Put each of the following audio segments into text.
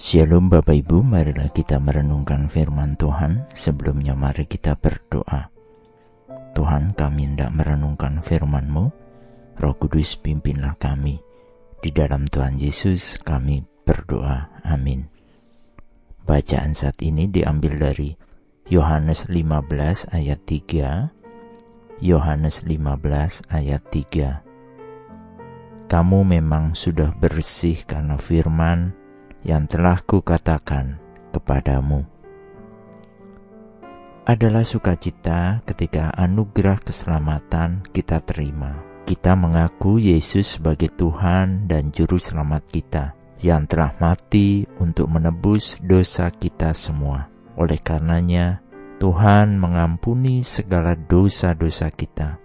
Shalom Bapak Ibu, marilah kita merenungkan firman Tuhan. Sebelumnya mari kita berdoa. Tuhan kami hendak merenungkan firman-Mu. Roh Kudus pimpinlah kami. Di dalam Tuhan Yesus kami berdoa. Amin. Bacaan saat ini diambil dari Yohanes 15 ayat 3. Yohanes 15 ayat 3. Kamu memang sudah bersih karena firman yang telah kukatakan kepadamu. Adalah sukacita ketika anugerah keselamatan kita terima. Kita mengaku Yesus sebagai Tuhan dan Juru Selamat kita yang telah mati untuk menebus dosa kita semua. Oleh karenanya, Tuhan mengampuni segala dosa-dosa kita.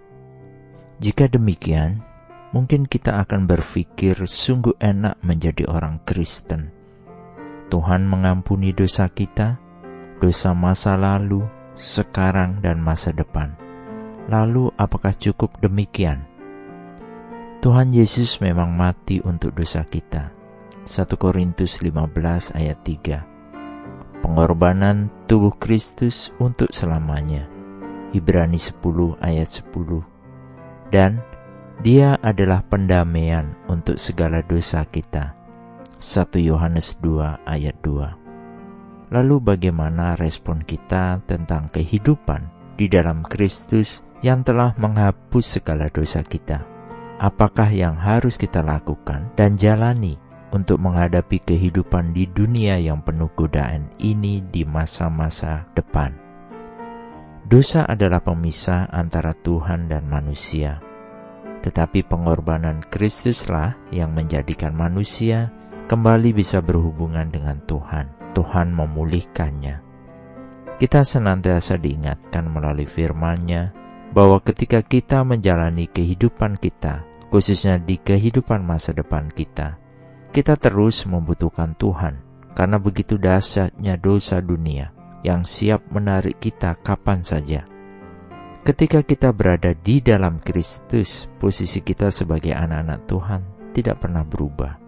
Jika demikian, mungkin kita akan berpikir sungguh enak menjadi orang Kristen Tuhan mengampuni dosa kita, dosa masa lalu, sekarang, dan masa depan. Lalu, apakah cukup demikian? Tuhan Yesus memang mati untuk dosa kita. 1 Korintus 15 ayat 3 Pengorbanan tubuh Kristus untuk selamanya. Ibrani 10 ayat 10 Dan dia adalah pendamaian untuk segala dosa kita 1 Yohanes 2 ayat 2. Lalu bagaimana respon kita tentang kehidupan di dalam Kristus yang telah menghapus segala dosa kita? Apakah yang harus kita lakukan dan jalani untuk menghadapi kehidupan di dunia yang penuh godaan ini di masa-masa depan? Dosa adalah pemisah antara Tuhan dan manusia. Tetapi pengorbanan Kristuslah yang menjadikan manusia kembali bisa berhubungan dengan Tuhan. Tuhan memulihkannya. Kita senantiasa diingatkan melalui firman-Nya bahwa ketika kita menjalani kehidupan kita, khususnya di kehidupan masa depan kita, kita terus membutuhkan Tuhan karena begitu dahsyatnya dosa dunia yang siap menarik kita kapan saja. Ketika kita berada di dalam Kristus, posisi kita sebagai anak-anak Tuhan tidak pernah berubah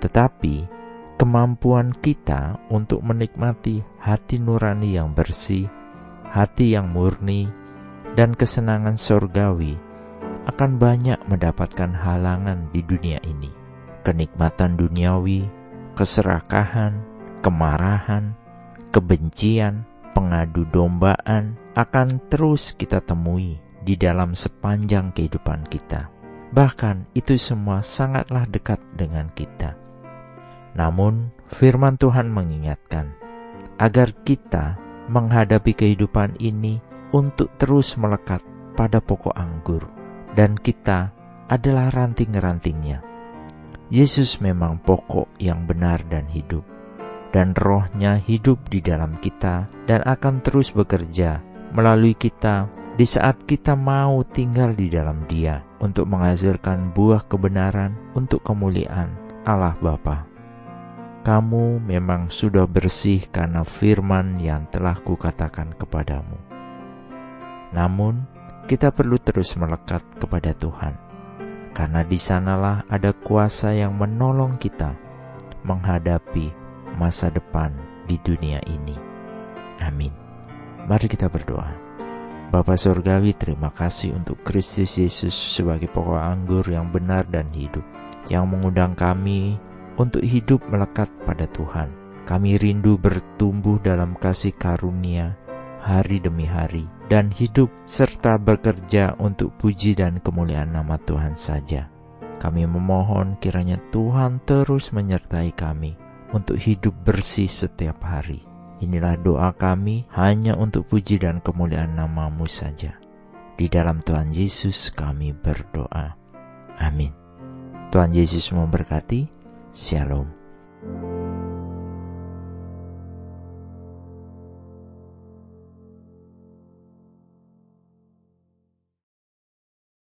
tetapi kemampuan kita untuk menikmati hati nurani yang bersih, hati yang murni, dan kesenangan surgawi akan banyak mendapatkan halangan di dunia ini. Kenikmatan duniawi, keserakahan, kemarahan, kebencian, pengadu dombaan akan terus kita temui di dalam sepanjang kehidupan kita. Bahkan itu semua sangatlah dekat dengan kita. Namun, firman Tuhan mengingatkan agar kita menghadapi kehidupan ini untuk terus melekat pada pokok anggur, dan kita adalah ranting-rantingnya. Yesus memang pokok yang benar dan hidup, dan rohnya hidup di dalam kita dan akan terus bekerja melalui kita di saat kita mau tinggal di dalam Dia untuk menghasilkan buah kebenaran untuk kemuliaan Allah Bapa kamu memang sudah bersih karena firman yang telah kukatakan kepadamu. Namun, kita perlu terus melekat kepada Tuhan, karena di sanalah ada kuasa yang menolong kita menghadapi masa depan di dunia ini. Amin. Mari kita berdoa. Bapa Surgawi, terima kasih untuk Kristus Yesus sebagai pokok anggur yang benar dan hidup, yang mengundang kami untuk hidup melekat pada Tuhan. Kami rindu bertumbuh dalam kasih karunia hari demi hari dan hidup serta bekerja untuk puji dan kemuliaan nama Tuhan saja. Kami memohon kiranya Tuhan terus menyertai kami untuk hidup bersih setiap hari. Inilah doa kami hanya untuk puji dan kemuliaan namamu saja. Di dalam Tuhan Yesus kami berdoa. Amin. Tuhan Yesus memberkati. Shalom.